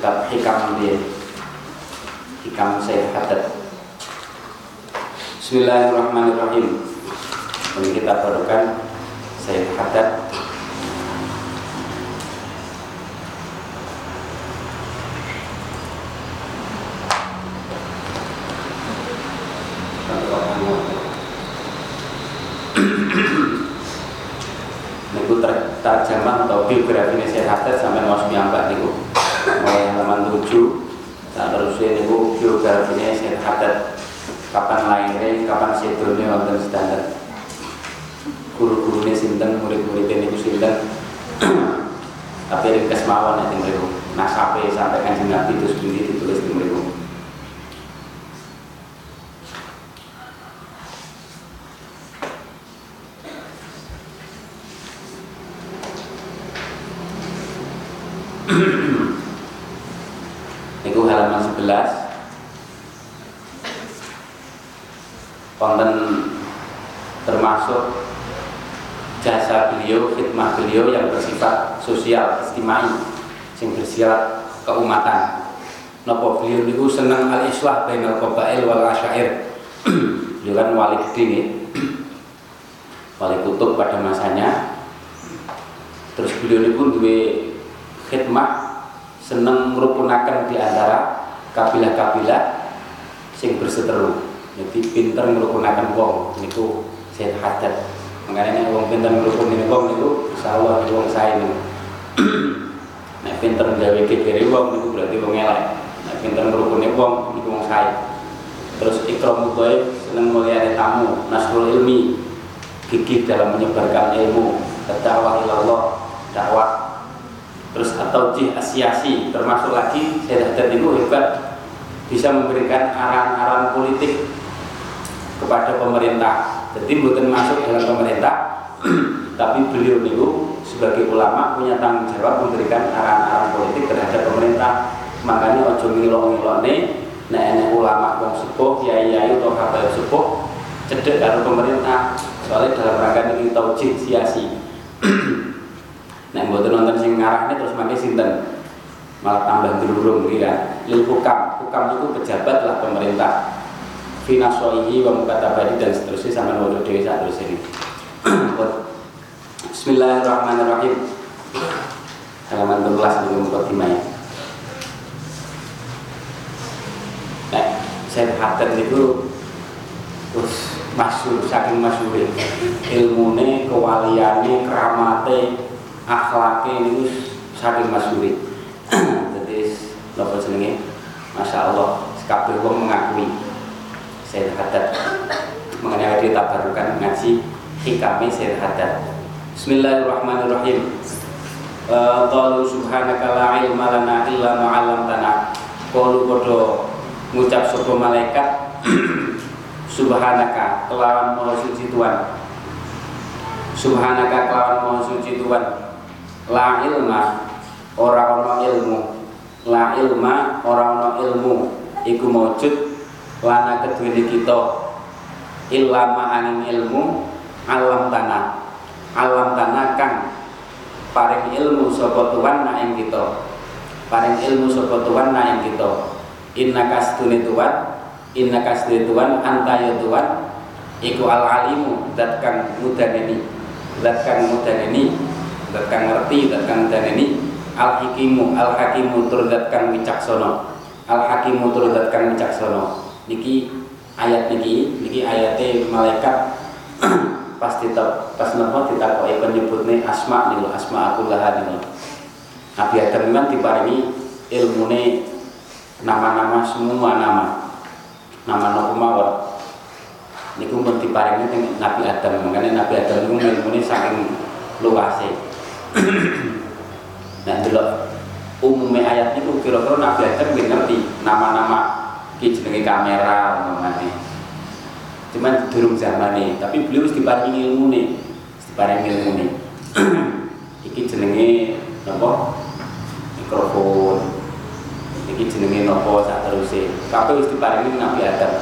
kitab hikam dia hikam saya hadat Bismillahirrahmanirrahim. Ini kita barukan saya hadat niku terjemah atau biografi ini saya hadat sampai mau mbak niku mulai halaman 7 tak terusnya niku biografi ini saya hadat kapan lahirnya, kapan sedulnya wonten standar? Guru-gurunya sinten, murid-muridnya niku sinten? Tapi ringkes mawon ya mriku nasabe sampai kanjeng itu sendiri ditulis di mriku Niku halaman 11 konten termasuk jasa beliau, khidmah beliau yang bersifat sosial, istimai, yang bersifat Nopo beliau niku senang al islah bainal qabail wal asyair. beliau kan wali gede nih. wali kutub pada masanya. Terus beliau niku duwe khidmah seneng merupunakan di antara kabilah-kabilah sing berseteru jadi pinter merukunakan wong niku saya hadat makanya wong pinter merukunakan wong niku insyaallah wong saya niku nek pinter gawe kekiri wong niku berarti wong elek pinter merukunakan wong niku wong saya terus ikram mutoy seneng mulia tamu nasrul ilmi gigih dalam menyebarkan ilmu dakwah ilallah dakwah terus atau jih asiasi termasuk lagi saya hadat itu hebat bisa memberikan arahan-arahan politik kepada pemerintah. Jadi bukan masuk dalam pemerintah, tapi beliau niku sebagai ulama punya tanggung jawab memberikan arahan-arahan politik terhadap pemerintah. Makanya ojo ngilo-ngilo nih, nah ini ulama yang sepuh, kiai kiai atau habaib sepuh, cedek dari pemerintah. Soalnya dalam rangka ini taujih siasi. nah, buat nonton sing ngarah terus makai sinten? Malah tambah dilurung gitu kan lil hukam. Hukam itu pejabat lah pemerintah. Finasoihi wa mukatabadi dan seterusnya sampai wudhu dewi saat terus ini. Bismillahirrahmanirrahim. Halaman 12 di mukadimah Nah, saya hadir itu terus masyur, saking masyur ilmune, kewaliane, keramate, akhlake itu saking masyur jadi nopo jenenge? Masya Allah kabeh wong mengakui Sayyid Haddad mengenai kita tabarukan ngaji hikami Sayyid Haddad Bismillahirrahmanirrahim Qalu subhanaka la ilma lana illa ma 'allamtana. Qalu padha ngucap sapa malaikat subhanaka kelawan maha suci Tuhan. Subhanaka kelawan maha suci Tuhan. La ilma ora ana ilmu. La ilma ora ana ilmu. Iku maujud lana kedua kita. Ilama aning ilmu alam tanah. Alam tanah kang paring ilmu sapa tuan na ing kita. Paring ilmu sapa tuan na ing kita inna kastune tuan inna kastune tuan anta ya tuan iku al alimu dat kang mudaneni dat kang mudaneni dat kang ngerti dat kang mudaneni al hakimu al hakimu tur dat kang wicaksana al hakimu tur dat kang wicaksana niki ayat niki niki ayatnya malaikat pasti tetap pas nopo kita kok penyebutnya asma nih asma aku lah nih Nabi Adam memang diparingi ilmune nama-nama semua nama. Nama nopo mawar niku pun diparingi dengan Nabi Adam. Makanya Nabi Adam itu ilmune saking luasnya nah dulu umumnya ayat itu kira-kira Nabi Adam ngerti nama-nama iki jenenge kamera umpamane. Cuman durung nih tapi beliau mesti diparingi ilmu nih diparingi ilmu nih iki jenenge nopo mikrofon iki jenenge nopo saat terusé kabeh wis diparingi Nabi Adam.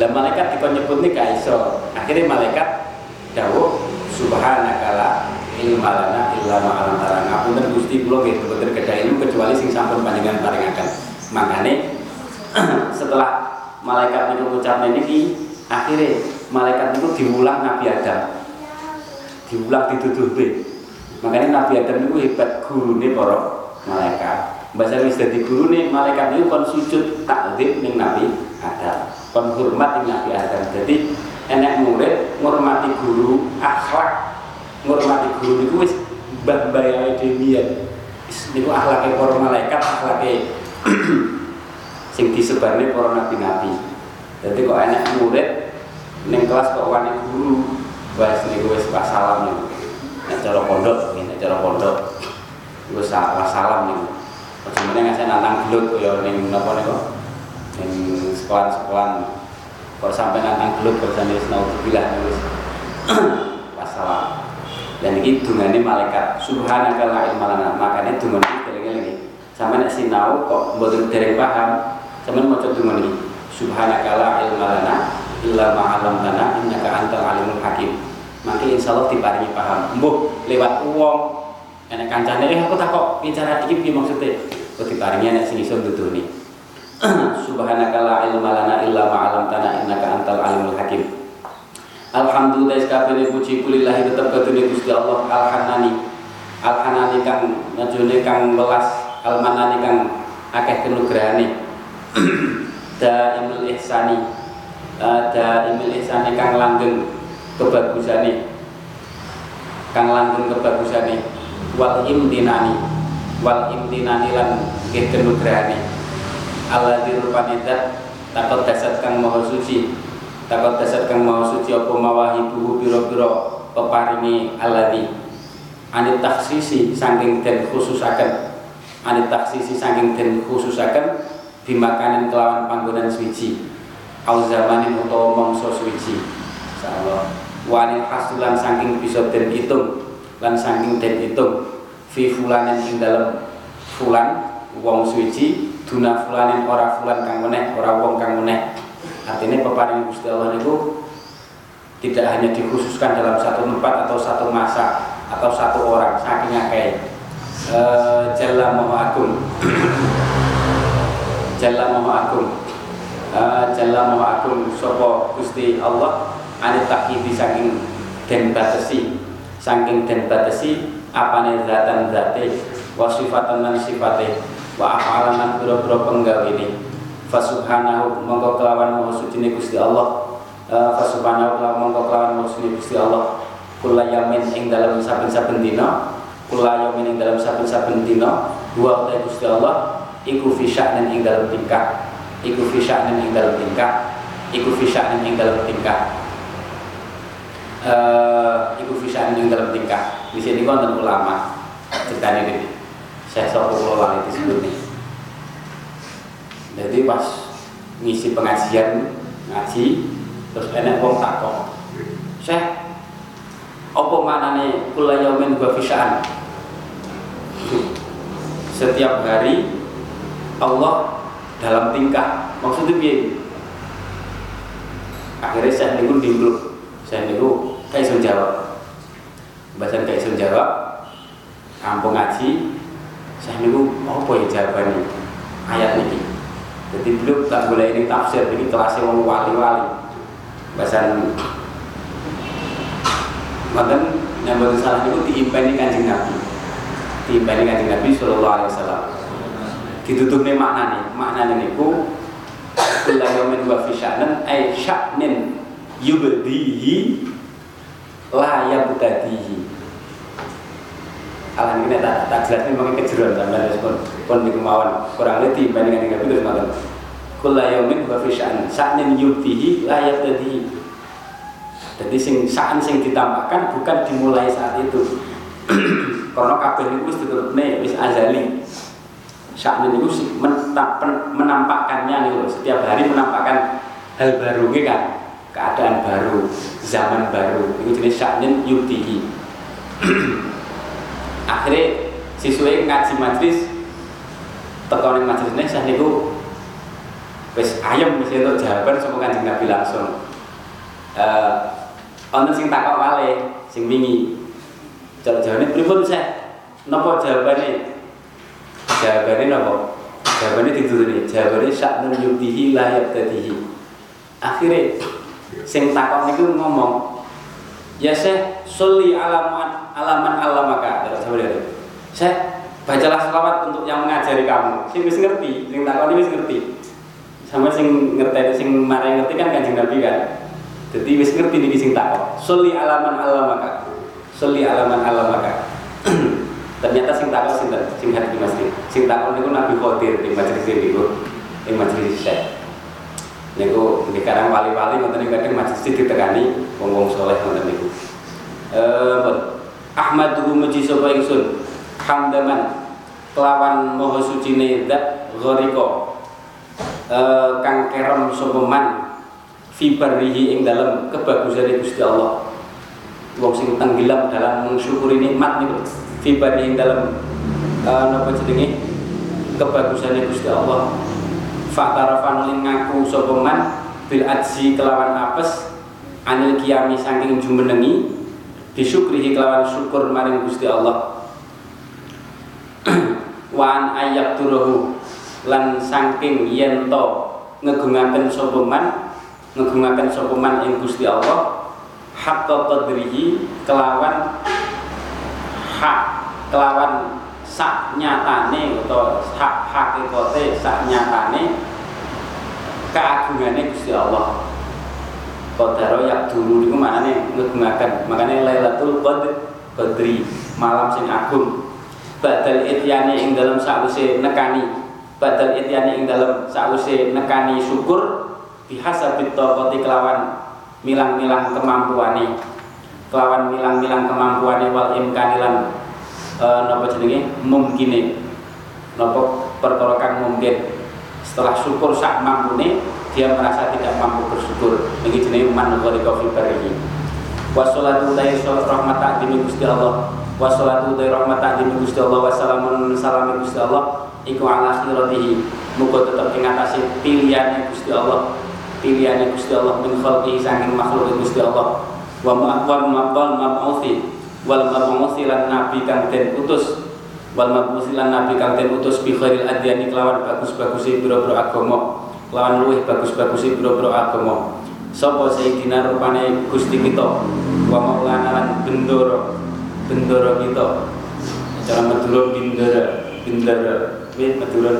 Dan malaikat dikon nyebut nih gak iso. Akhirnya malaikat dawuh subhanakala ilma lana illa ma alam tarang ngapunten Gusti kula nggih boten kedah ilmu kecuali sing sampun panjenengan paringaken. Makane setelah malaikat niku ngucap niki akhirnya malaikat itu diulang Nabi Adam. Diulang dituduh makanya Nabi Adam itu hebat guru nih para malaikat bahasa wis dadi guru nih malaikat itu kon sujud takzim ning Nabi Adam. Kon hormat ning Nabi Adam. Jadi enek murid ngurmati guru akhlak. Ngurmati guru niku wis mbah mbayae dhewe niku akhlake para malaikat akhlake sing disebarne para nabi-nabi. Jadi kok enek murid ning kelas kok wani guru wis niku wis pas salam nek cara pondok nek cara pondok wis pas salam niku sebenarnya ngasih nantang gelut ya ning napa niku? Ning sekolah-sekolah. Kok sampai nantang gelut bahasane naudzubillah wis pas salam dan ini dungane malaikat. Subhanaka la ilma lana makanya dungan ini eling-eling sampai nek sinau kok mboten dereng paham sampeyan maca dungan iki subhanaka la ilma lana illa ma 'allamtana innaka antal alimul hakim. Maka insya Allah diparingi paham. Mbuh lewat uang enek kancane eh aku takok bicara dikit piye maksudnya kok diparingi enek sing iso nduduni subhanaka la ilma lana illa ma 'allamtana innaka antal alimul hakim Alhamdulillah sekabehane puji kulillahi tetep kadune Gusti Allah Al-Hanani. Al-Hanani kang ngajone kang welas, Al-Manani kang akeh kenugrahane. Daimul ihsani. Uh, Daimul ihsani kang langgeng kebagusane. Kang langgeng kebagusane. Wal imtinani. Wal imtinani lan nggih kenugrahane. Alladzi rupane takut dasar kang maha suci. Takut dasar kang mau suci apa mawahibuhu biro-biro peparingi aladi anit taksisi saking den khususaken. Anit taksisi saking den khususaken dimakanin kelawan panggonan suci. Au zamanin utawa mangsa suci. Insyaallah. Wanil hasulan saking bisa den hitung lan saking den hitung fi fulanin ing dalem fulan wong suci duna fulanin ora fulan kang meneh ora wong kang meneh. Artinya peparing Gusti Allah itu tidak hanya dikhususkan dalam satu tempat atau satu masa atau satu orang saking akeh. E, Jalla Maha Agung. Jalla Maha Agung. E, Jalla Maha Agung sapa Gusti Allah ane takhidi saking den batesi saking den batesi apane zatan zate wa sifatan lan sifate wa afalan lan pira-pira penggawene Fasubhanahu mongko kelawan maha suci Gusti Allah. Uh, Fasubhanahu kelawan mongko kelawan maha suci Gusti Allah. Kula yamin ing dalam saben-saben dina Kula yamin ing dalam saben-saben dina Dua utai Gusti Allah Iku fisya'nin ing dalam tingkah. Iku fisya'nin ing dalam tingkah. Iku fisya'nin ing dalam tingkah uh, Iku fisya'nin ing dalam tingkah. Di sini konten ulama. Ceritanya ini Saya pulau wali disebut nih. Jadi pas ngisi pengajian ngaji terus enek wong takok Syekh apa manane kula yaumin wa fisaan? Setiap hari Allah dalam tingkah. Maksudnya piye? Akhirnya saya niku dimbluk saya niku iso jawab. Bahasan iso jawab. Kampung ngaji. Saya niku apa ya jawabannya ayat ini jadi beliau tak boleh ini tafsir jadi kelasnya wong wali-wali. Bahasan Maka yang buat salah itu diimpeni kanjeng Nabi. Diimpeni kanjeng Nabi Sallallahu Alaihi Wasallam. Ditutupnya makna nih makna nih ku Kula yomin wa fi sya'nan ay sya'nin yubdihi la yabtadihi Alam ini tak tak jelas ini mungkin kejeruan sampai respon pun di kemauan kurang lebih bandingan dengan itu semakin. Kula yaumin wa fi sya'an sa'nin yubtihi la yabtadihi. Jadi sing sa'an sing ditambahkan bukan dimulai saat itu. Karena kabeh niku wis ditutupne wis azali. Sya'nin itu menampakkannya nih setiap hari menampakkan hal baru kan keadaan baru zaman baru. Itu jenis sya'nin yubtihi akhirnya siswa ngaji majlis tekan majlis ini saya niku wis ayam mesti untuk jawaban sama kanjeng Nabi langsung. Eh uh, sing takok wale sing wingi. Cara jawabnya pripun saya napa jawabannya jawabannya napa jawabannya dituturi jawabannya sya'nun yubdihi la yabtadihi. Akhirnya sing takon niku ngomong ya saya soli alaman alaman alamaka terus sama dia saya bacalah selawat untuk yang mengajari kamu. Sing wis ngerti sing takon wis ngerti. Sama sing ngerti sing marah ngerti kan kanjeng nabi kan? Jadi wis ngerti nih sing takon soli alaman alamaka soli alaman alamaka ternyata sing takon sing hati masjid sing takon niku Nabi Khodir di majelis niku di majelis saya niku di karang wali-wali ngoten niku kadang majelis ditekani wong-wong saleh ngoten niku. Eh Ahmad dulu muji sapa ingsun hamdaman kelawan maha sucine zat ghariko eh kang kerem sapa man fi ing dalam kebagusan Gusti Allah. Wong sing tenggelam dalam mensyukuri nikmat niku fibari dalam uh, napa jenenge? Kebagusannya Gusti Allah Faktarafan lin ngaku sopeman bil ajzi kelawan apes anil kiami saking jumenengi disyukrihi kelawan syukur maring Gusti Allah. Wan ayak turuhu lan saking yento ngegungaken sopeman ngegungaken sopeman ing Gusti Allah hakka qadrihi kelawan hak kelawan sak nyatane atau hak hakikate sak nyatane keagungannya Gusti Allah. Qadaro yak dulu niku maknane ngegungaken makane Lailatul Qadr Badri malam sing agung. Badal ityane ing dalam sause nekani. Badal ityane ing dalam sause nekani syukur. Bihasabit taqati kelawan milang-milang kemampuane. Kelawan milang-milang kemampuane wal imkanilan uh, napa jenenge? Mungkine. Napa perkara kang mungkin? Setelah syukur sak mampune dia merasa tidak mampu bersyukur. Ini jenenge man gharika fi barihi wassalatu dai rahmat demi Gusti Allah. Wassalatu dai rahmat demi Gusti Allah. Wassalamun salam Gusti Allah. Iku ala khiratihi. Muga tetep ing atase pilihane Gusti Allah. Pilihane Gusti Allah min khalqihi saking makhluk Gusti Allah. Wa ma'wal ma'wal ma'uthi wal mabusi lan nabi kang den utus. Wal mabusi lan nabi kang den utus bi khairil adyani kelawan bagus-bagusi pira-pira agama. Kelawan luwih bagus-bagusi pira-pira agama. Sapa sayidina rupane Gusti kita? Wa maulana lan bendoro. Bendoro kita. Cara Madura bendera bendera wih Madura.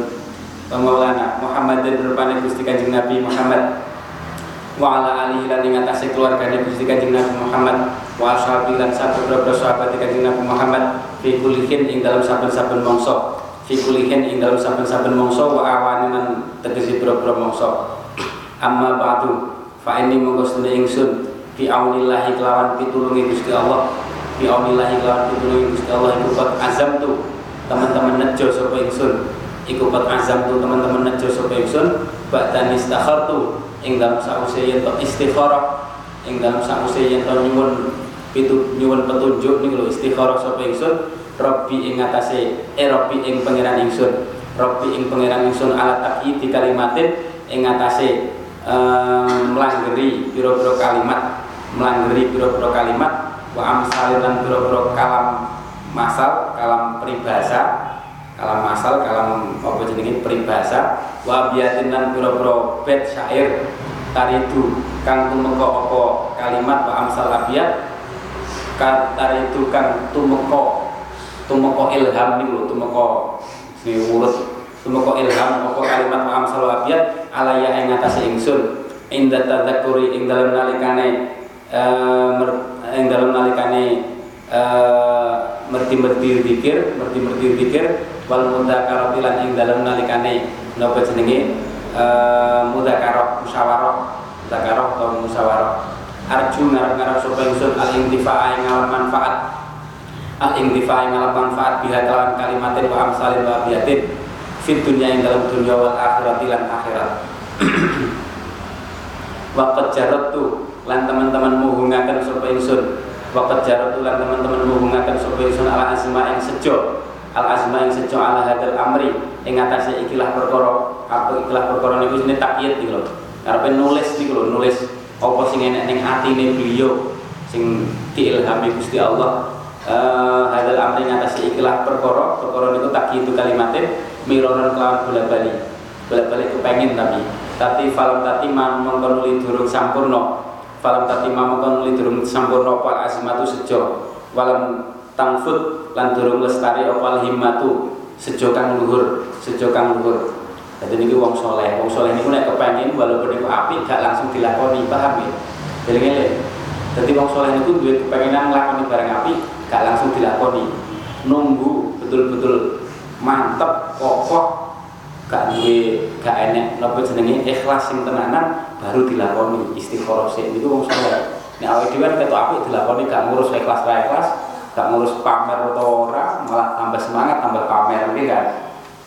Wa maulana. Muhammad dan rupane Gusti Kanjeng Nabi Muhammad wa ala alihi lan ing atase keluargane Gusti Kanjeng Nabi Muhammad. Wa ashabi lan sabda sahabat Kanjeng Nabi Muhammad fi kulihin ing dalam saben-saben mangsa. Fi kulihin ing dalam saben-saben mangsa wa awani lan tegese boro-boro mangsa. Amma ba'du fa inni monggo ingsun fi aunillahi kelawan pitulungi Gusti Allah. Fi aunillahi kelawan pitulungi Gusti Allah iku azam tu teman-teman nejo sapa ingsun. Iku azam tu teman-teman nejo sapa ingsun ba'dan istakhartu ing dalam sause yen to istikharah ing dalam sause yen to nyuwun pitu nyuwun petunjuk niku lho istikharah sapa ingsun? Rabbi ing atase eh Rabbi ing pangeran ingsun. Rabbi ing pangeran ingsun ala di kalimatin ing atase um, melanggeri pira-pira kalimat melanggeri pira-pira kalimat wa amsalin lan pira-pira kalam masal kalam peribahasa kalam masal kalam apa jenenge peribahasa. Wa biyatin lan pira-pira bait syair taridu kang tumeka apa kalimat wa amsal abiyat. Taridu kang tumeka tumeka ilham niku tumeka sing urut. Tumeka ilham apa kalimat wa amsal abiyat alaya ing atase ingsun. Inda tadzakuri ing dalem nalikane uh, ing dalem nalikane uh, merti-merti zikir merti-merti zikir wal mudzakarati lan ing dalem nalikane. Napa jenenge? Uh, mudzakarah musyawarah. Mudzakarah atau musyawarah. Arju ngarep-ngarep sapa ingsun al intifa ing manfaat. Al intifa ing manfaat biha kelawan kalimatin wa amsalin wa abiyatin fit dunya ing dalam dunya wal akhirat lan akhirat. Wakat jarot tu lan teman-teman muhungakan sapa ingsun Wakat jarot tu lan teman-teman muhungakan sapa ingsun ala asma yang sejo. Al azma yang sejo ala hadal amri. Ing atase ikilah perkara apa ikilah perkara niku jenenge takyid iki lho. Karepe nulis iki lho nulis. Apa sing enek ning atine beliau? Sing diilhami Gusti Allah. Uh, hadal amri ngatasi ikilah perkara. Perkara niku tak itu kalimatin miroran kelawan bola bali bola bali kepengen tapi. Tapi falam tati mangkon nuli durung sampurno falam tati mangkon nuli durung sampurno apa azmatu sejo. Walam tangfut lan durung lestari opal himmatu sejo kang luhur sejo kang luhur. Jadi ini wong soleh. Wong soleh ini nek kepengen walaupun itu api gak langsung dilakoni paham ya? Jadi jadi wong soleh itu duit kepengenan ngelakoni barang api gak langsung dilakoni. Nunggu betul-betul mantep kokoh gak duwe gak enek napa jenenge ikhlas sing tenanan baru dilakoni istikharah sik. Niku wong saleh nek awake dhewe ketok apik dilakoni gak ngurus ikhlas ra ikhlas gak ngurus pamer atau ora malah tambah semangat tambah pamer iki kan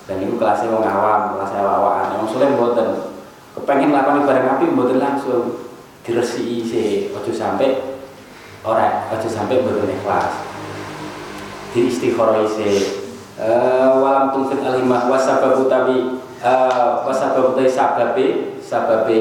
dan itu kelasnya wong awam kelasnya awaan wong saleh mboten. Kepengen lakoni barang api mboten langsung diresiki sih ojo sampai ora ojo sampai mboten ikhlas. Di istikharah uh, walam tungfit alimah wasababu tabi uh, wasababu tabi sababe sababe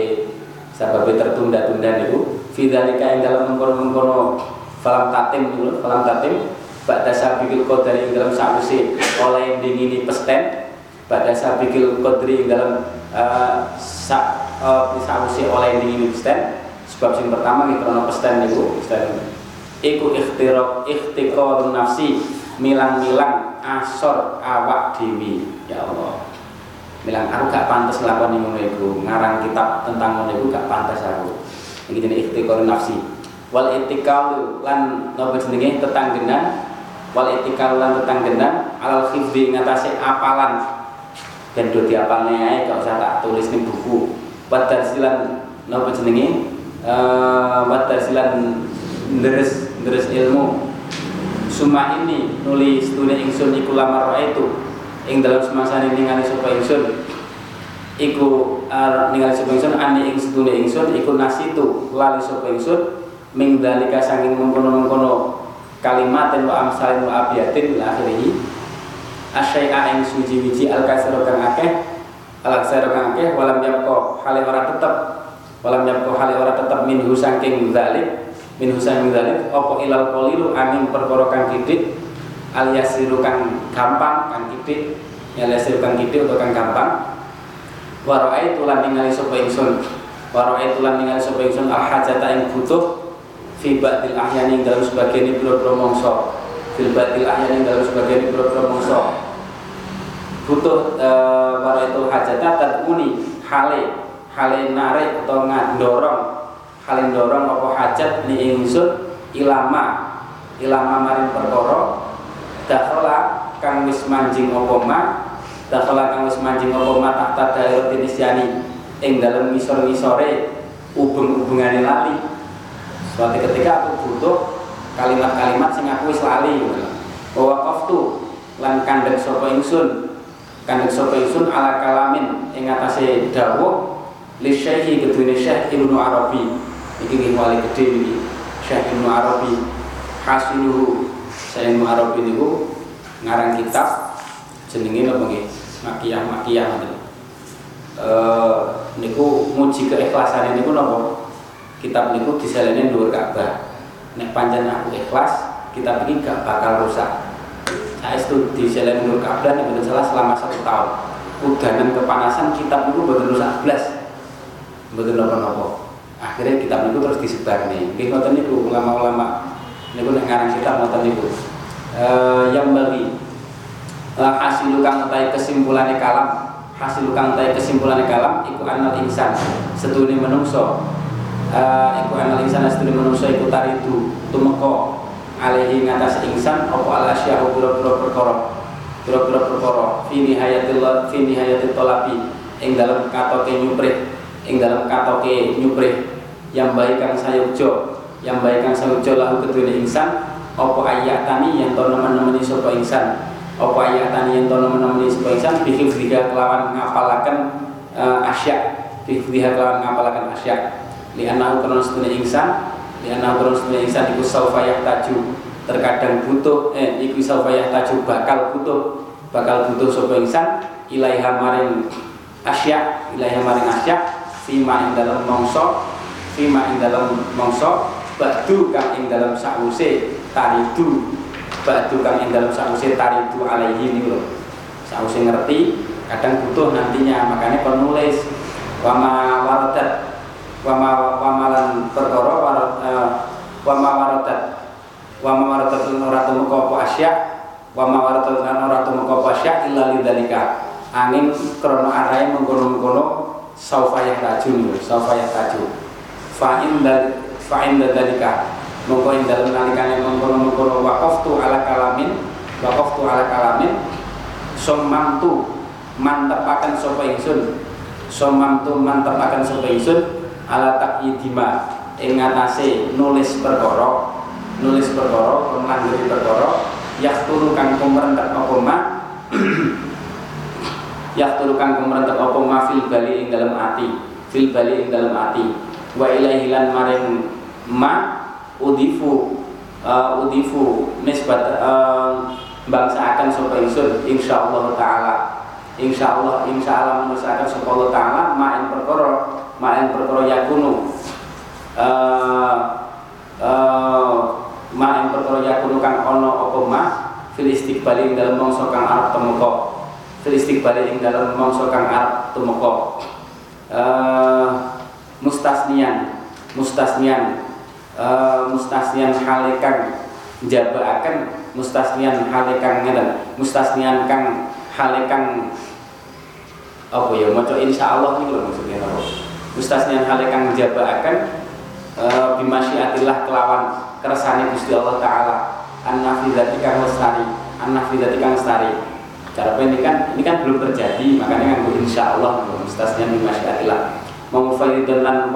sababe tertunda-tunda niku. Fidzalika yang dalam mengkono-mengkono falam tatim dulu falam tatim Ba'da sabikil qadari yang dalam sakusi oleh yang dingini pesten Ba'da sabikil qadri yang dalam uh, sa, uh, sakusi oleh dingini pesten. Sebab yang pertama kita krono pesten pesten. Iku ikhtirok ikhtiqor nafsi milang-milang asor awak dewi ya Allah. Bilang aku gak pantas ngelakuin ngono iku. Ngarang kitab tentang iku gak pantas aku. Iki jenenge ikhtiqor nafsi. Wal itikal lan napa jenenge? Tetanggenan. Wal itikal lan tetanggenan. Alal khifdi ngatasi apalan. Dan do diapalne ae gak usah tak tulis ning buku. Wadar silan napa jenenge? Eh wadar silan deres deres ilmu Suma ini nulis studi ingsun iku lamar itu. Ing dalam semasa ini ningali sapa ingsun? Iku ar ningali sapa ingsun? Ani ing studi ingsun iku nasitu lali sapa ingsun? Ming dalika saking mengkono-mengkono kalimat wa amsalin wa abiyatin ila akhirih. Asyai'a ing suji wiji al kasiro kang akeh al kasiro kang akeh walam yapko hale ora tetep. Walam yapko hale ora tetep minhu saking dalik min husain dzalik apa ilal qalilu angin perkara kang kidik alias kang gampang kang kidik alias kang kidik atau kang gampang. Wa itu lan ningali sapa ingsun. Wa itu lan ningali sapa ingsun al hajata ing butuh fi ba'dil ahyani dalam sebagian pira-pira mangsa fil ba'dil ahyani dalam sebagian pira-pira mangsa butuh uh, wa itu hajata tadmuni hale hale narik atau ngandorong kalian dorong apa hajat ni ingsun ilama ilama maring perkara dakhala kang wis manjing apa ma dakhala kang wis manjing apa ma tahta daerah tinisyani ing dalem ngisor-ngisore ubeng-ubengane lali. Suatu ketika aku butuh kalimat-kalimat sing aku wis lali. Bahwa kaftu lan kandhek sapa ingsun kandhek sapa ingsun ala kalamin ing atase dawuh li syekhi kedune Syekh Ibnu Arabi iki wali gede ini Syekh Ibnu Arabi. Hasiluhu. Syekh Ibnu Arabi niku ngarang kitab jenenge napa nggih? Makiyah makiyah ngoten. Eh niku muji keikhlasan niku napa? Kitab niku diselene dhuwur Ka'bah. Nek pancen aku ikhlas kitab ini gak bakal rusak. Saya itu di jalan Nur Ka'bah ini salah selama satu tahun. Udanan kepanasan kitab itu betul rusak. Belas betul nopo-nopo akhirnya kitab itu terus disebar nih. Mungkin ngoten niku ulama-ulama. Niku nek ngarang kitab ngoten niku. E, yang bagi hasil kang utai kesimpulannya kalam. Hasil kang utai kesimpulannya kalam iku anal insan setune menungso. E, iku anal insan setune menungso iku taridu tumeko alaihi ngatas insan apa ala asyahu pura-pura perkara. Pura-pura perkara. Fi nihayatil fi nihayatil talabi ing dalam katoke nyuprih ing dalam katoke nyuprih yang baik kang sayukjo yang baik kang sayukjo lahu kedua insan opo ayatani yang to sapa insan opo ayatani yang to nemen-nemeni sapa insan bihifdhiha kelawan ngapalaken uh, asya bihifdhiha kelawan ngapalaken asya li anahu kana sedune insan li anahu kana sedune insan iku saufa yahtaju. Terkadang butuh eh iku saufa yahtaju bakal butuh bakal butuh sapa insan ilaiha maring asya ilaiha maring asya fima ing dalam mongso fima ing dalam mongso badu kang ing dalam sause taridu. Ba'du kang ing dalam sause taridu alaihi niku ngerti kadang butuh nantinya makanya penulis wama waradat wama wamalan perkara wama waradat. Wama waradat ora temu apa wama waradat ora temu apa illa angin krana arahe mengkono-mengkono saufa rajun saufa yahtaju fa in dal fa in dzalika mongko ing dalem nalikane mengkono-mengkono waqaftu ala kalamin waqaftu ala kalamin somamtu mantepaken sapa ingsun somamtu mantepaken sapa ingsun ala takyidima ing ngatasé nulis perkara nulis perkara nglanggengi perkara yaktulu kang kumrentek apa yaktulu kang kumrentek apa? Ma fil bali ing dalem ati. Fil bali ing dalem ati. Wa ilaihi lan maring ma udifu uh, udifu nisbat uh, bangsa akan sapa ingsun? Insyaallah taala. Insyaallah insyaallah mengusahakan sapa Allah taala main perkara main perkara yakunu. Uh, uh, main perkara yakunu kang ana apa? Ma fil istiqbali ing dalem mangsa kang arep fil istiqbali ing dalem mangsa kang arep temeka uh, mustasnian mustasnian uh, mustasnian halekan jabaaken mustasnian halekan ngeten. Mustasnian kang halekan apa ya maca insyaallah niku lho maksudnya. Apa mustasnian halekan jabaaken uh, bimasyiatillah kelawan kersane Gusti Allah taala. An-nafidati kang lestari an-nafidati kang lestari cara ini kan ini kan belum terjadi. Makanya kan insyaallah mustasnian bimasyiatillah mengufaidan lan